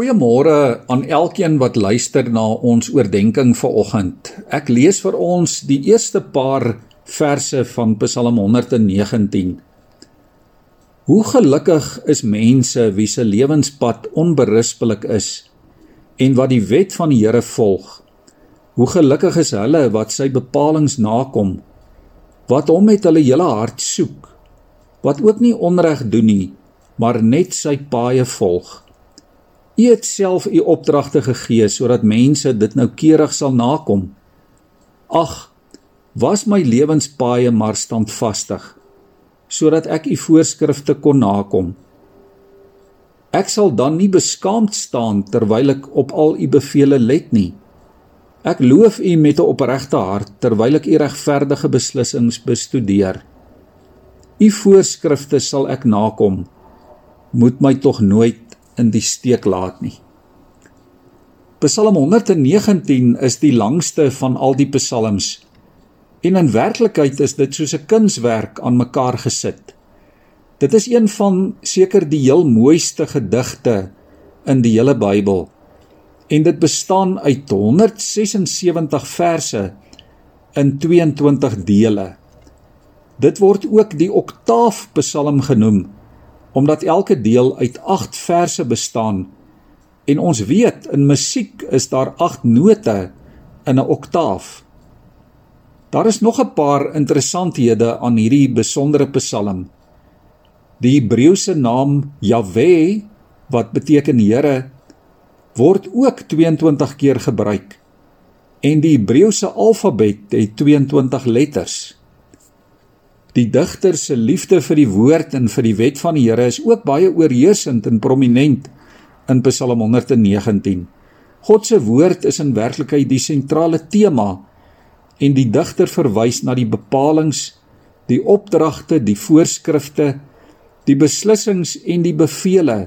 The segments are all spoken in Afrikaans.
Goeiemôre aan elkeen wat luister na ons oordeenking vanoggend. Ek lees vir ons die eerste paar verse van Psalm 119. Hoe gelukkig is mense wie se lewenspad onberispelik is en wat die wet van die Here volg. Hoe gelukkig is hulle wat sy bepalinge nakom, wat hom met hulle hele hart soek, wat ook nie onreg doen nie, maar net sy paaie volg. U het self u opdragte gegee sodat mense dit noukeurig sal nakom. Ag, was my lewenspaaie maar standvastig sodat ek u voorskrifte kon nakom. Ek sal dan nie beskaamd staan terwyl ek op al u beveel let nie. Ek loof u met 'n opregte hart terwyl ek u regverdige beslissings bestudeer. U voorskrifte sal ek nakom. Moet my tog nooit in die steek laat nie. Psalm 119 is die langste van al die psalms. En in werklikheid is dit soos 'n kunswerk aan mekaar gesit. Dit is een van seker die heel mooiste gedigte in die hele Bybel. En dit bestaan uit 176 verse in 22 dele. Dit word ook die oktaafpsalm genoem omdat elke deel uit 8 verse bestaan en ons weet in musiek is daar 8 note in 'n oktaaf. Daar is nog 'n paar interessanthede aan hierdie besondere psalm. Die Hebreëse naam Jahwe wat beteken Here word ook 22 keer gebruik. En die Hebreëse alfabet het 22 letters. Die digter se liefde vir die woord en vir die wet van die Here is ook baie oorheersend en prominent in Psalm 119. God se woord is in werklikheid die sentrale tema en die digter verwys na die bepalinge, die opdragte, die voorskrifte, die beslissings en die bevele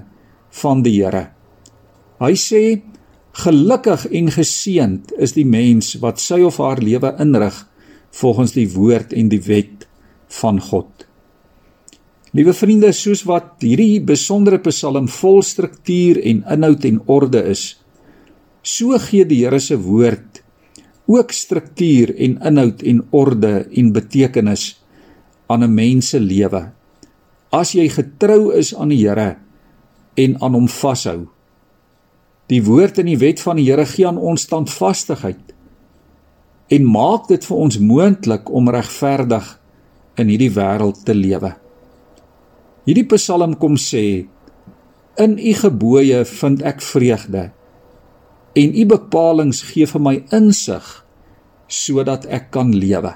van die Here. Hy sê gelukkig en geseënd is die mens wat sy of haar lewe inrig volgens die woord en die wet van God. Liewe vriende, soos wat hierdie besondere Psalm vol struktuur en inhoud en orde is, so gee die Here se woord ook struktuur en inhoud en orde en betekenis aan 'n mens se lewe. As jy getrou is aan die Here en aan hom vashou. Die woord en die wet van die Here gee aan ons standvastigheid en maak dit vir ons moontlik om regverdig in hierdie wêreld te lewe. Hierdie Psalm kom sê: In u gebooie vind ek vreugde en u bepalinge gee vir my insig sodat ek kan lewe.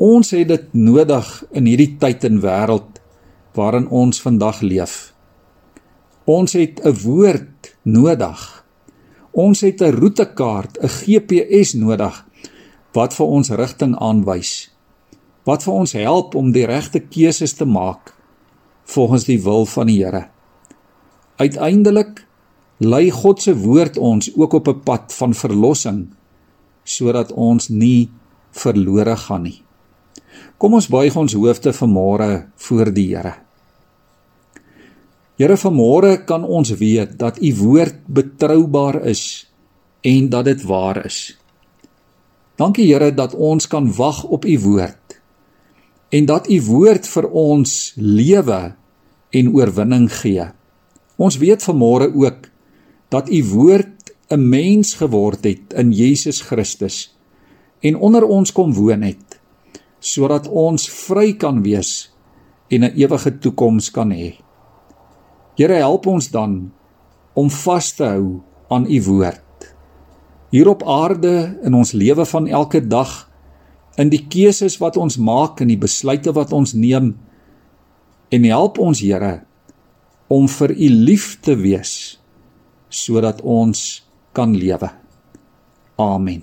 Ons het dit nodig in hierdie tyd en wêreld waarin ons vandag leef. Ons het 'n woord nodig. Ons het 'n roetekaart, 'n GPS nodig wat vir ons rigting aanwys wat vir ons help om die regte keuses te maak volgens die wil van die Here. Uiteindelik lei God se woord ons ook op 'n pad van verlossing sodat ons nie verlore gaan nie. Kom ons buig ons hoofde vanmôre voor die Here. Here vanmôre kan ons weet dat u woord betroubaar is en dat dit waar is. Dankie Here dat ons kan wag op u woord en dat u woord vir ons lewe en oorwinning gee. Ons weet vanmôre ook dat u woord 'n mens geword het in Jesus Christus en onder ons kom woon het sodat ons vry kan wees en 'n ewige toekoms kan hê. Here help ons dan om vas te hou aan u woord. Hier op aarde in ons lewe van elke dag in die keuses wat ons maak en die besluite wat ons neem en help ons Here om vir u lief te wees sodat ons kan lewe. Amen.